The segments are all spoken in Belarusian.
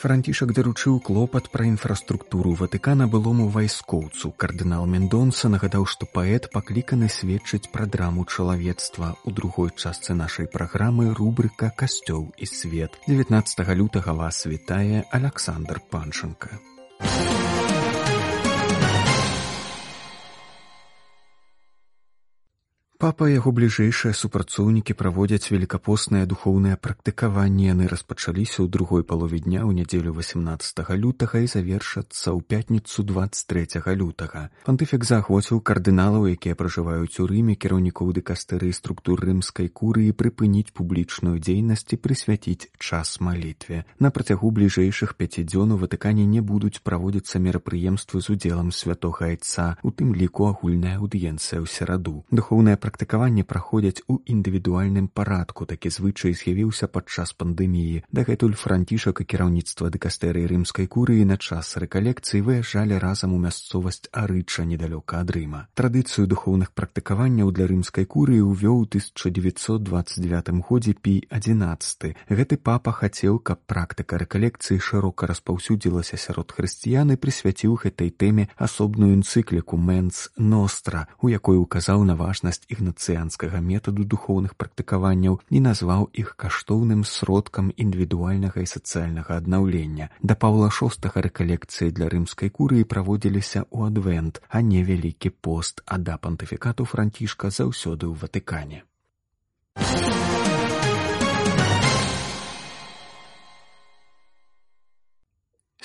Францішак даручыў клопат пра інфраструктуру Ватыкана былому вайскоўцу. Кардынал Мендонса нагадаў, што паэт пакліканы сведчыць пра драму чалавецтва. У другой частцы нашай праграмы рубрыка касцёл і свет. 19 лютага вас вітае Александр Панчынка. Папа яго бліжэйшыя супрацоўнікі праводзяць велікапосныя духоўныя практыкаванні яны распачаліся ў другой палове дня ў нядзелю 18 лютага і завершацца ў пятніцу 23 лютага. Пантыфік заахвоціў кардыналаў якія пражываюць у рыме кіраўнікоў дыкастэрыі структур рымскай курыі прыпыніць публічную дзейнасць і прысвяціць час малітве. На працягу бліжэйшых пяці дзён у ватыкане не будуць праводзіцца мерапрыемствы з удзелам святога айца у тым ліку агульная аўдыенцыя ў сераду. Духоўная практыкаванні праходзяць у індывідуальным парадку. Такі звычай з'явіўся падчас пандэміі. Дагэтуль францішак і кіраўніцтва дыкастэрыі рымскай курыі на час рэкалекцыі выязджалі разам у мясцовасць арыча недалёка ад рыма. Традыцыю духоўных практыкаванняў для рымскай курыі ўвёў 1929 годзе пі 11 гэты папа хацеў каб практыка рэкалекцыі шырока распаўсюдзілася сярод хрысціян і прысвяціў гэтай тэме асобную энцыкліку мэнс ностра у якой указаў на важнасць ігнацыянскага метаду духоўных практыкаванняў і назваў іх каштоўным сродкам індывідуальнага і сацыяльнага аднаўлення. Да паўла шостага рэкалекцыі для рымскай курыі праводзіліся ў адвент а не вялікі пост а да пантыфікату францішка заўсёды ў ватыкане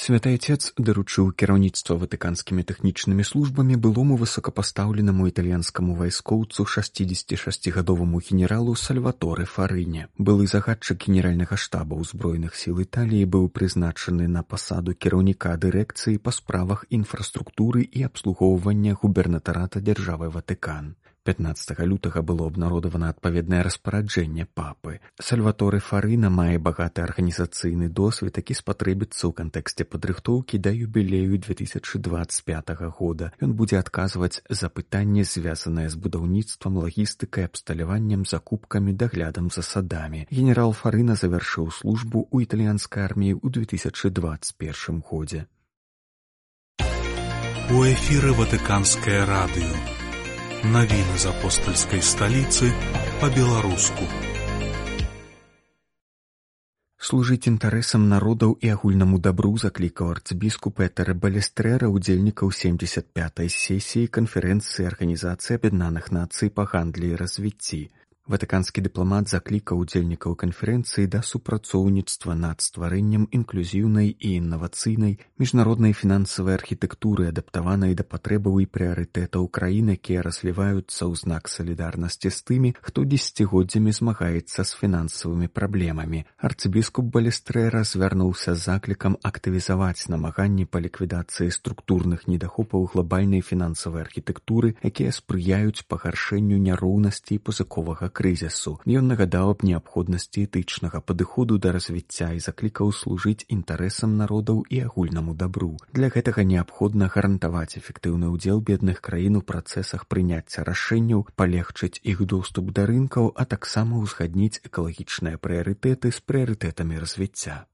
Святайцец даручыў кіраўніцтва ватыканскімі тэхнічнымі службамі былому высокапастаўленаму італьянскаму вайскоўцу 66гадоваму генералу сальваторы фарыне. Былы загадчык генеральнага штаба ўзброеных сіл італіі быў прызначаны на пасаду кіраўніка дырэкцыі па справах інфраструктуры і абслугоўвання губернатарата дзяржавы ватыкан 15 лютага было абнародавана адпаведнае распараджэнне папы. Сальваторы фарына мае багаты арганізацыйны досвед які спатрэбіцца ў кантэксце падрыхтоўкі да юбілею 2025 года. Ён будзе адказваць за пытанне звязанае з будаўніцтвам лагістыкай абсталяваннем закупкамі даглядам за садамі. Генерал фарына завяршыў службу ў італьянскай арміі ў 2021 годзе. У эфіры ватыканскае радыё Навіны з апостальскай сталіцы па-беларуску. Служыць інтарэсам народаў і агульнаму дабру заклікаў арцыбіскуп Этара Балестрэра ўдзельнікаў 75 сесіі канферэнцыі Арганізацыі Аб'яднаных нацый па гандлі і развіцці ватыканскі дыпламат заклікаў удзельнікаў канферэнцыі да супрацоўніцтва над стварэннем інклюзіўнай і інавацыйнай міжнароднай фінансавай архітэктуры адаптаванай да патрэбаў і прыярытэтаў краін якія развіваюцца ў знак салідарнасці з тымі хто дзесяцігоддзямі змагаецца з фінансавымі праблемамі. Арцыбіскуп балестрэра звярнуўся з заклікам актывізаваць намаганні па ліквідацыі структурных недахопаў глобальнай фінансавай архітэктуры якія спрыяюць пагаршэнню няроўнасці пазыковага крызісу. Ён нагадаў аб неабходнасці этычнага падыходу да развіцця і заклікаў служыць інтарэсам народаў і агульнаму дабру. Для гэтага неабходна гарантаваць эфектыўны ўдзел бедных краін у працэсах прыняцця рашэнняў палегчыць іх доступ да рынкаў а таксама ўзгадніць экалагічныя прыярытэты з прыярытэтамі развіцця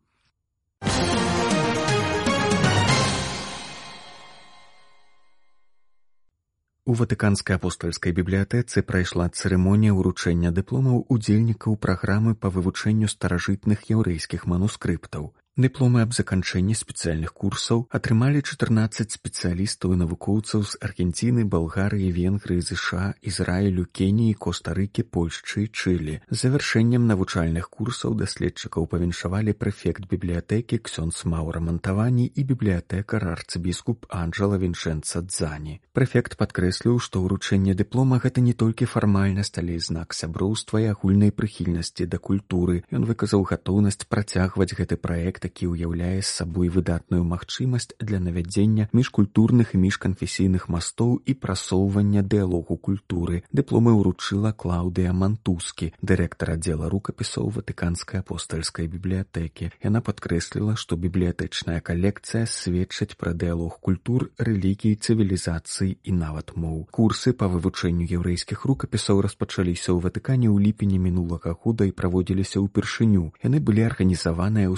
У ватыканскай апостальскай бібліятэцы прайшла цырымонія ўручэння дыпломаў удзельнікаў праграмы па вывучэнню старажытных яўрэйскіх манускрыптаў Дыпломы аб заканчэнні спецыяльных курсаў атрымалі 14 спецыялістаў і навукоўцаў з Аргенціны, Балгарыі, Венгрыі, ЗША, Ізраілю, Кеніі, Коста-рыкі, Польшчы і Чылі. З завяршэннем навучальных курсаў даследчыкаў павіншавалі прэфект бібліятэкі Ксёнц Маура Мантавані і бібліятэкар арцыбіскуп Анджала Віншэнца Дзані. Прэфект падкрэсліў, што ўручэнне дыплома гэта не толькі фармальнасць, але і знак сяброўства і агульнай прыхільнасці да культуры. Ён выказаў гатоўнасць працягваць гэты праект такі ўяўляе сабой выдатную магчымасць для навядзення міжкультурных і міжканфесійных мастоў і прасоўвання дыалогу культуры. Дыпломы ўручыла клаўдыя мантускі дырэктар аддзела рукапісоў ватыканскай апостальскай бібліятэкі. Яна падкрэсліла што бібліятэчная калекцыя сведчыць пра дыалог культур рэлігій цывілізацыі і нават моў. Курсы па вывучэнню яўрэйскіх рукапісаў распачаліся ў ватыкане ў ліпені мінулага года і праводзіліся ўпершыню. Яны былі арганізаваныя ў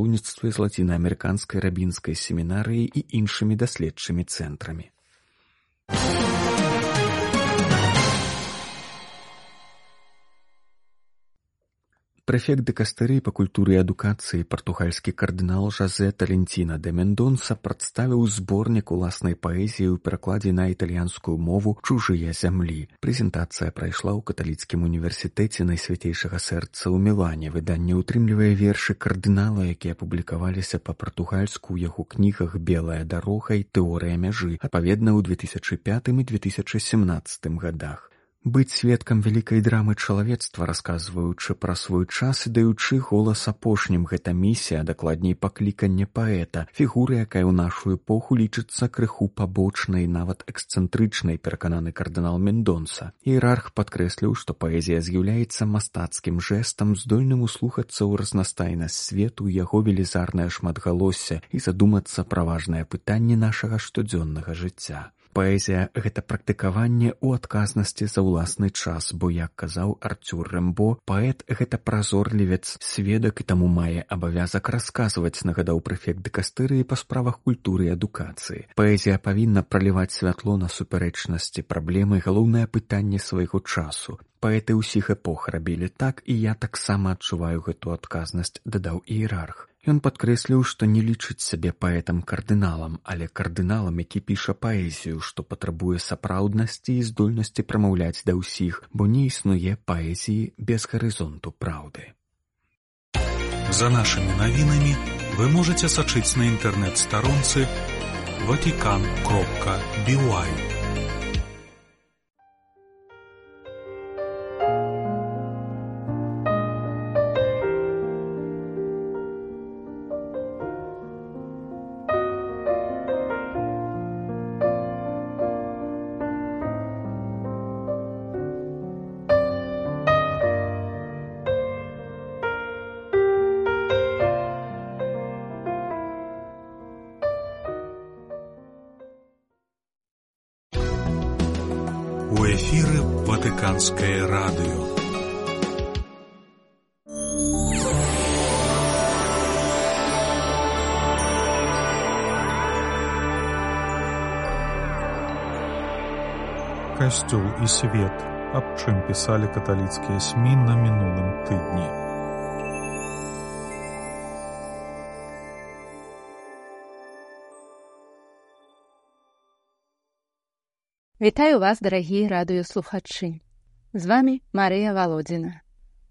супрацоўніцтве з лацінаамерыканскай рабінскай семінарыяй і іншымі даследчымі цэнтрамі Прэфект дэкастэры па культуры і адукацыі партугальскі кардынал Жазе Таленціна де Мендонса прадставіў зборнік уласнай паэзіі ў перакладзе на італьянскую мову чужыя зямлі. Прэзентацыя прайшла ў каталіцкім універсітэце найсвяцейшага сэрца ў Мілане. Выданне ўтрымлівае вершы кардынала, якія публікаваліся па-партугальску ў яго кнігах белая дарога і тэорыя мяжы, адпаведна ў 2005 і 2017 годах быць сведкам вялікай драмы чалавецтва расказваючы пра свой час і даючы голас апошнім. Гэта місія дакладней пакліканне паэта фігуры якая ў нашу эпоху лічыцца крыху пабочнай нават эксцэнтрычнай перакананы кардынал мендонса іерарх падкрэсліў што паэзія з'яўляецца мастацкім жэстам здольным услухацца ў разнастайнасць свету яго велізарнае шматгалосся і задумацца пра важнае пытанне нашага штодзённага жыцця паэзія гэта практыкаванне ў адказнасці за ўласны час бо як казаў арцюр рэмбо паэт гэта празорлівец сведак і таму мае абавязак расказваць нагадаў прэфект дэкастырыі па справах культуры і адукацыі. Паэзія павінна праліваць святло на супярэчнасці праблемы галоўнае пытанне свайго часу. Паэты ўсіх эпох рабілі так і я таксама адчуваю гэту адказнасць дадаў іерарх Ён падкрэсліў, што не лічыць сябе паэтам кардыналам, але кардыналам, які піша паэзію, што патрабуе сапраўднасці і здольнасці прамаўляць да ўсіх, бо не існуе паэзіі без гарызонту праўды. За нашымі навінамі вы можете сачыць на інтэрнэт-старонцы ватикан кропка бівай. У эфіры ватыканскае радыё. Касцёл і свет, аб чым пісалі каталіцкія смі на мінулым тыдні. Вітаю вас, дарагія радыёслухачы. З вами Марыя Валодзіна.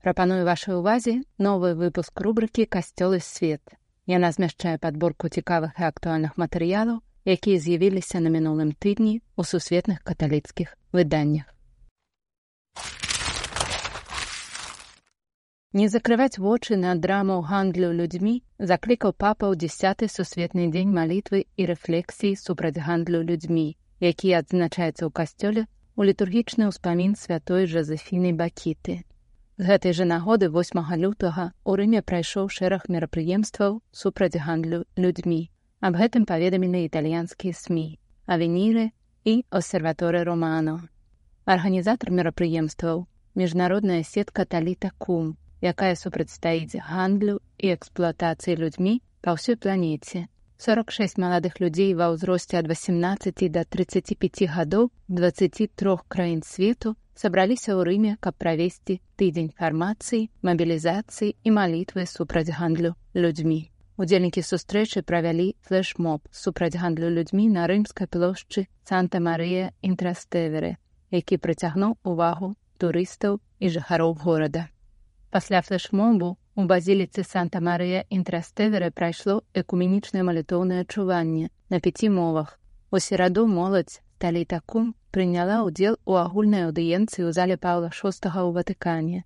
Прапаную вашай увазе новы выпуск рубрыкі касцёл і свет. Яна змяшчае падборку цікавых і актуальных матэрыялаў, якія з'явіліся на мінулым тыдні ў сусветных каталіцкіх выданнях. Не закрываць вочы на драму гандлю людзьмі заклікаў папа ў дзясяты сусветны дзень малітвы і рэфлексіі супраць гандлю людзьмі які адзначаецца ў касцёле у літургічны ўспамін святой жазефіны бакіты. З гэтай жа нагоды 8 лютага ў рыме прайшоў шэраг мерапрыемстваў супраць гандлю людзьмі. Аб гэтым паведамілі італьянскія сМ, авеніры і осерваторы романо. Арганізатар мерапрыемстваў міжнародная сетка таліта кум, якая супрацьстаіць гандлю і эксплуатацыі людзьмі па ўсёй планеце 46 маладых людзей ва ўзросце ад 18 до 35 гадоў 23 краін свету сабраліся ў рыме, каб правесці тыдзень фармацыі, мабілізацыі і малітвы супраць гандлю людзьмі. Удзельнікі сустрэчы правялі флэш-моб супраць гандлю людзьмі на рымскай плошчы Санта-Марыя Інтрастэверы, які прыцягнуў увагу турыстаў і жыхароў горада. Пасля флэш-мобу У базіліцы Санта-Марыя Інтрастэверы прайшло экуменічнае малітоўнае адчуванне на пяці мовах. У сераду моладзь сталі такум прыняла ўдзел у агульнай аўдыенцыі ў зале Паўла VI ў Ватыкане.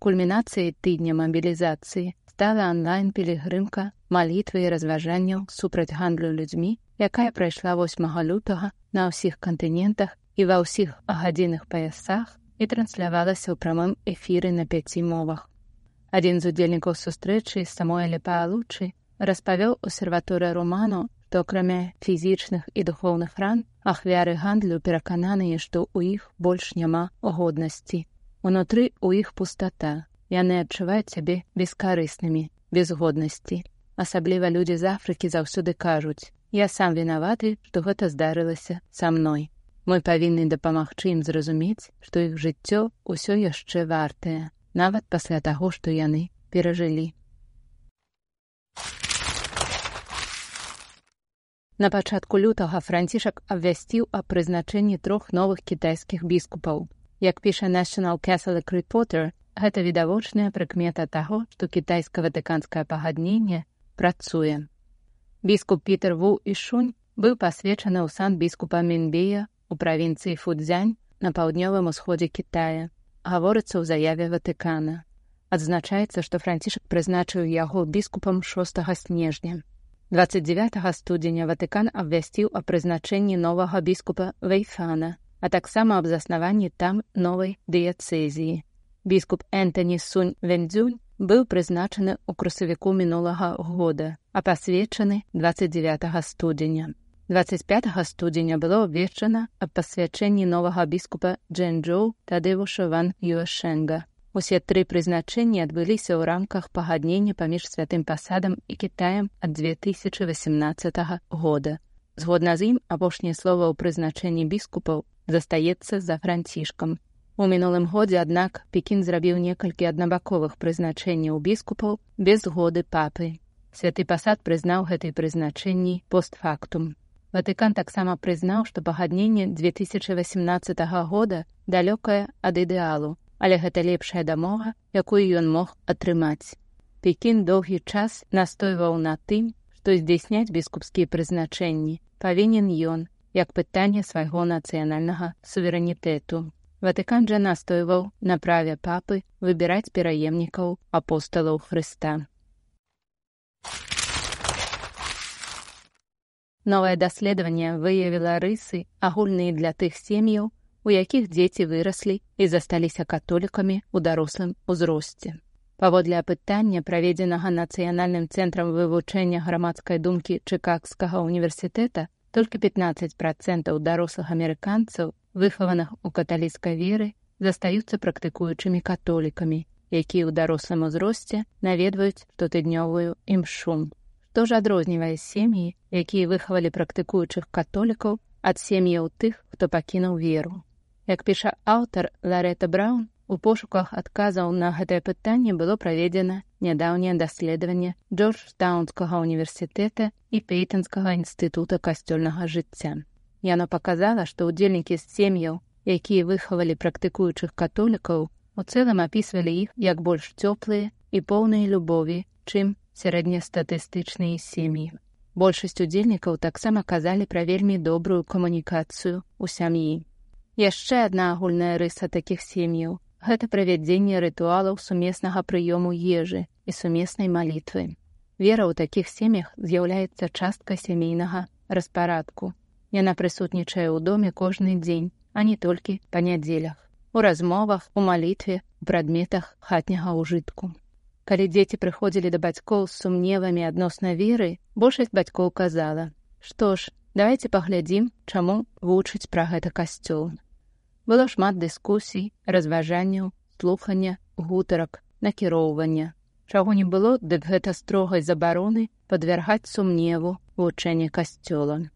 кульмінацыяй тыдня мабілізацыі стала онлайн-пілігрымка малітвы і разважанняў супраць гандлю людзьмі, якая прайшла 8 лютага на ўсіх кантынентах і ва ўсіх гадзінных паясах і транслявалася ў прамым эфіры на пяці мовах. Адзін з удзельнікаў сустрэчы самой лепаалучы распавёў у серваторы роману, што акрамя фізічных і духоўных ран ахвяры гандлю перакананыя, што ў іх больш няма годнасці. Унутры ў іх пустата. Яны адчуваюць сябе бескарыснымі, без годнасці. Асабліва людзі з Афрыкі заўсёды кажуць: Я сам вінаваты, што гэта здарылася са мной. Мы павінны дапамагчы ім зразумець, што іх жыццё ўсё яшчэ вартае, нават пасля таго, што яны перажылі. На пачатку лютага францішак абвясціў аб прызначэнні трох новых кітайскіх біскупаў, Як піша National Catholic Reporter, гэта відавочная прыкмета таго, што кітайска-ватыканскае пагадненне працуе. Біскуп Пітер Ву і Шунь быў пасвечаны ў сан біскупа Мінбея у правінцыі Фудзянь на паўднёвым усходзе Китая, гаворыцца ў заяве Ватыкана. Адзначаецца, што францішак прызначыў яго біскупам 6 снежня. 29 студзеня Ватыкан абвясціў о прызначэнні новага біскупа Вейфана, а таксама аб заснаванні там новай дыяцэзіі. Біскуп Энтоні Сунь Вендзюнь быў прызначаны ў красавіку мінулага года, а пасвечаны 29 студзеня. 25 студзеня было абвешчана аб пасвячэнні новага біскупа Джэнджоу Тадывуша Ван Юашэнга. Усе тры прызначэнні адбыліся ў рамках пагаднення паміж святым пасадам і кітаем ад 2018 года. Згодна з ім апошняе слова ў прызначэнні біскупаў застаецца за францішкам. У мінулым годзе, аднак Пекін зрабіў некалькі аднабаковых прызначэнняў біскупаў без згоды папы. Святы пасад прызнаў гэтай прызначэнні постфактум. Ватыкан таксама прызнаў, што пагадненне 2018 года далёкае ад ідэалу, але гэта лепшая дамога, якую ён мог атрымаць. Пекін доўгі час настойваў на тым, што здзяйсняць біскупскія прызначэнні павінен ён як пытанне свайго нацыянальнага суверэнітэту. Ватыкан жа настойваў на праве папы выбіраць пераемнікаў апосталаў Хрыста. Новае даследаванне выявіла рысы агульныя для тых сем'яў, у якіх дзеці выраслі і засталіся католікамі ў дарослым узросце. Паводле апытання, праведзенага нацыянальным цэнтрам вывучэння грамадскай думкі чыкагскага універсітэта, толькі 15 процентаў дарослых амерыканцаў выхаваных у каталіцкай веры застаюцца практыкуючымі католікамі якія ў дарослым узросце наведваюць штотыднёвую імшу што ж адрознівае сем'і якія выхавалі практыкуючых католікаў ад сем'яў тых хто пакінуў веру як піша аўтар ларета браун У пошуках адказаў на гэтае пытанне было праведзена нядаўняе даследаванне Джорджтаунскага універсітэта і пейтанскага інстытута касцёльнага жыцця. Яно паказала, што ўдзельнікі з сем'яў, якія выхавалі практыкуючых католікаў, у цэлым апісвалі іх як больш цёплыя і поўныя любові, чым сярэднестатыстычныя сем'і. Большасць удзельнікаў таксама казалі пра вельмі добрую камунікацыю ў сям'і. Яшчэ адна агульная рыса такіх сем'яў гэта правядзенне рытуалаў сумеснага прыёму ежы і сумеснай малітвы. Вера ў такіх сем'ях з'яўляецца часткай сямейнага распарадку. Яна прысутнічае ў доме кожны дзень, а не толькі па нядзелях, у размовах, у малітве, у прадметах хатняга ўжытку. Калі дзеці прыходзілі да бацькоў з сумневамі адносна веры, большасць бацькоў казала: « Што ж, давайте паглядзім, чаму вучыць пра гэта касцёл. Было шмат дыскусій, разважанняў, слухання, гутарак, накіроўвання. Чаго не было, дык гэта строгай забароны падвяргаць сумневу вучэння касцёла.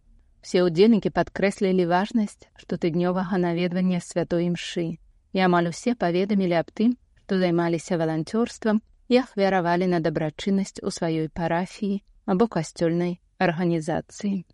Все ўдзельнікі падкрэслілі важнасць штотыднёвага наведвання святой імшы. І амаль усе паведамілі аб тым, што займаліся валанцёрствам і ахвяравалі на дабрачыннасць у сваёй парафіі або касцёльнай арганізацыі.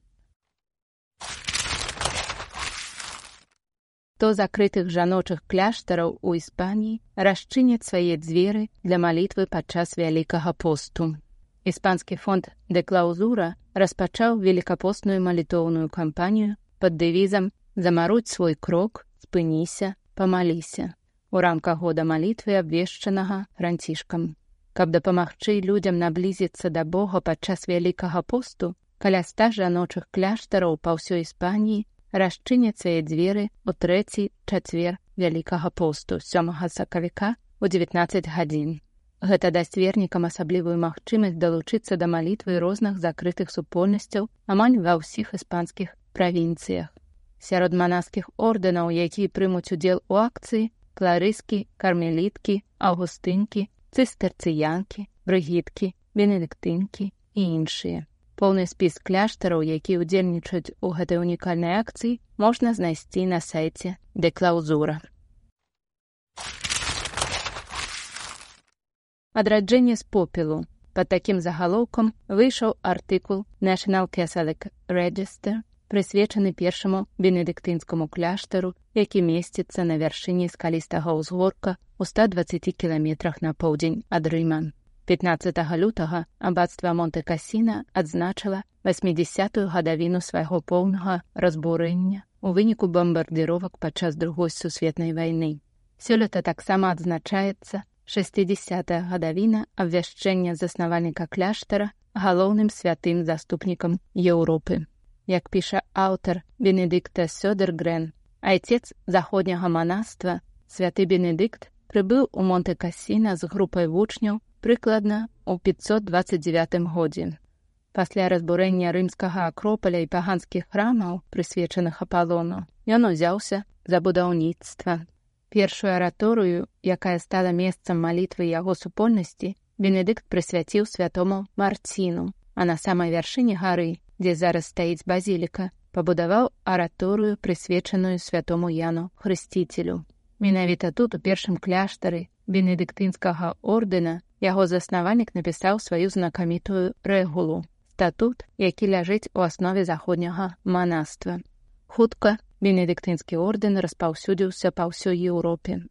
100 закрытых жаночых кляштараў у іспаніі расчыняць свае дзверы для малітвы падчас вялікага посту. Іспанскі фонд дэ клаузура распачаў великкапостную малітоўную кампанію пад дэвізам замаруць свой крок, спыніся, памаліся. у рамках года малітвы абвешчанага францішкам. Каб дапамагчы людзям наблізіцца да Бога падчас вялікага посту, каля ста жаночых кляштараў па ўсёй Іспаніі расчыняць свае дзверы ў трэці чацвер вялікага посту сёмага сакавіка у 19 гадзін. Гэта дасць вернікам асаблівую магчымасць далучыцца да малітвы розных закрытых супольнасцяў амаль ва ўсіх іспанскіх правінцыях. Сярод манаскіх ордэнаў, якія прымуць удзел у акцыі, кларыскі, кармеліткі, аўгустынкі, цыстарцыянкі, брыгіткі, бенедыктынкі і іншыя. Поўны спіс кляштараў, якія ўдзельнічаюць у гэтай унікальнай акцыі, можна знайсці на сайце дэклаузура. Адраджэнне з попелу. Пад такім загалоўкам выйшаў артыкул National Catholic Register прысвечаны першаму бенедыктынскаму кляштару, які месціцца на вяршыні скалістага ўзгорка ў 120 кіламетрах на поўдзень ад рыман. 15 лютага абацтва Монтэкасіна адзначыла 80-ю гадавіну свайго поўнага разбурэння у выніку бамбардзіровак падчас другой сусветнай вайны. Сёлета таксама адзначаецца 60 гадавіна абвяшчэння заснавальніка кляштара галоўным святым заступнікам Еўропы як піша аўтар Бенедыкта Сёдергрен, айцец заходняга манаства, святы Бенедыкт прыбыў у Монтэкасіна з групай вучняў прыкладна ў 529 годзе. Пасля разбурэння рымскага акропаля і паганскіх храмаў, прысвечаных апалону, ён узяўся за будаўніцтва. Першую араторыю, якая стала месцам малітвы яго супольнасці, Бенедыкт прысвяціў святому марціну, а на самай вяршыні гары дзе зараз стаіць базіліка, пабудаваў араторыю, прысвечаную святому яну хрысціцелю. Менавіта тут у першым кляштары бенедыктынскага ордэна яго заснавальнік напісаў сваю знакамітую рэгулу статут, які ляжыць у аснове заходняга манаства. Хутка бенедыктынскі ордэн распаўсюдзіўся па ўсёй Еўропе.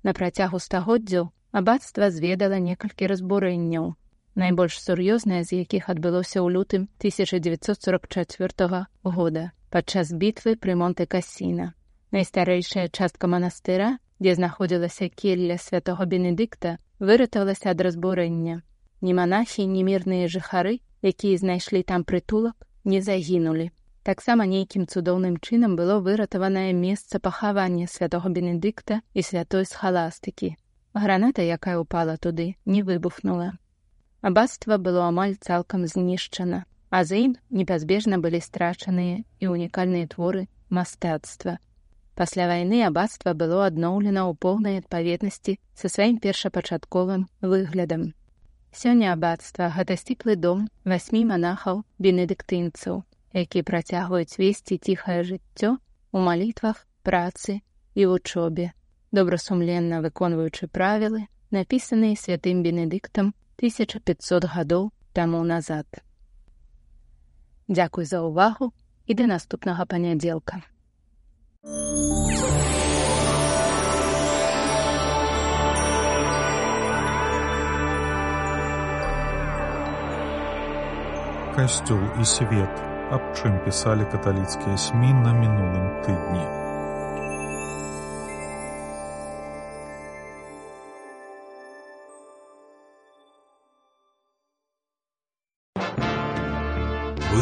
На працягу стагоддзяў абацтва зведала некалькі разбурэнняў, найбольш сур'ёзнае з якіх адбылося ў лютым 1944 года падчас бітвы пры монты касіна найстарэйшая частка манастыра дзе знаходзілася келля святого бенедыкта выратавалася ад разбурэння. Ні манахі ні мірныя жыхары якія знайшлі там прытулак не загінулі. Таксама нейкім цудоўным чынам было выратаванае месца пахавання святого бенедыкта і святой схаластыкі. Граната якая упала туды не выбухнула Абацтва было амаль цалкам знішчана, а за ім непазбежна былі страчаныя і унікальныя творы мастацтва. Пасля вайны абацтва было адноўлена ў поўнай адпаведнасці са сваім першапачатковым выглядам. Сёння абацтва гэта сціплы дом васьмі манахаў бенедыктынцаў, які працягваюць весці ціхае жыццё у малітвах, працы і вучобе, добрасумленна выконваючы правілы, напісаныя святым бенедыктам 1500 гадоў таму назад. Дзякуй за ўвагу і да наступнага панядзелка. Касцёл і свет, аб чым пісалі каталіцкія смі на мінулым тыдні.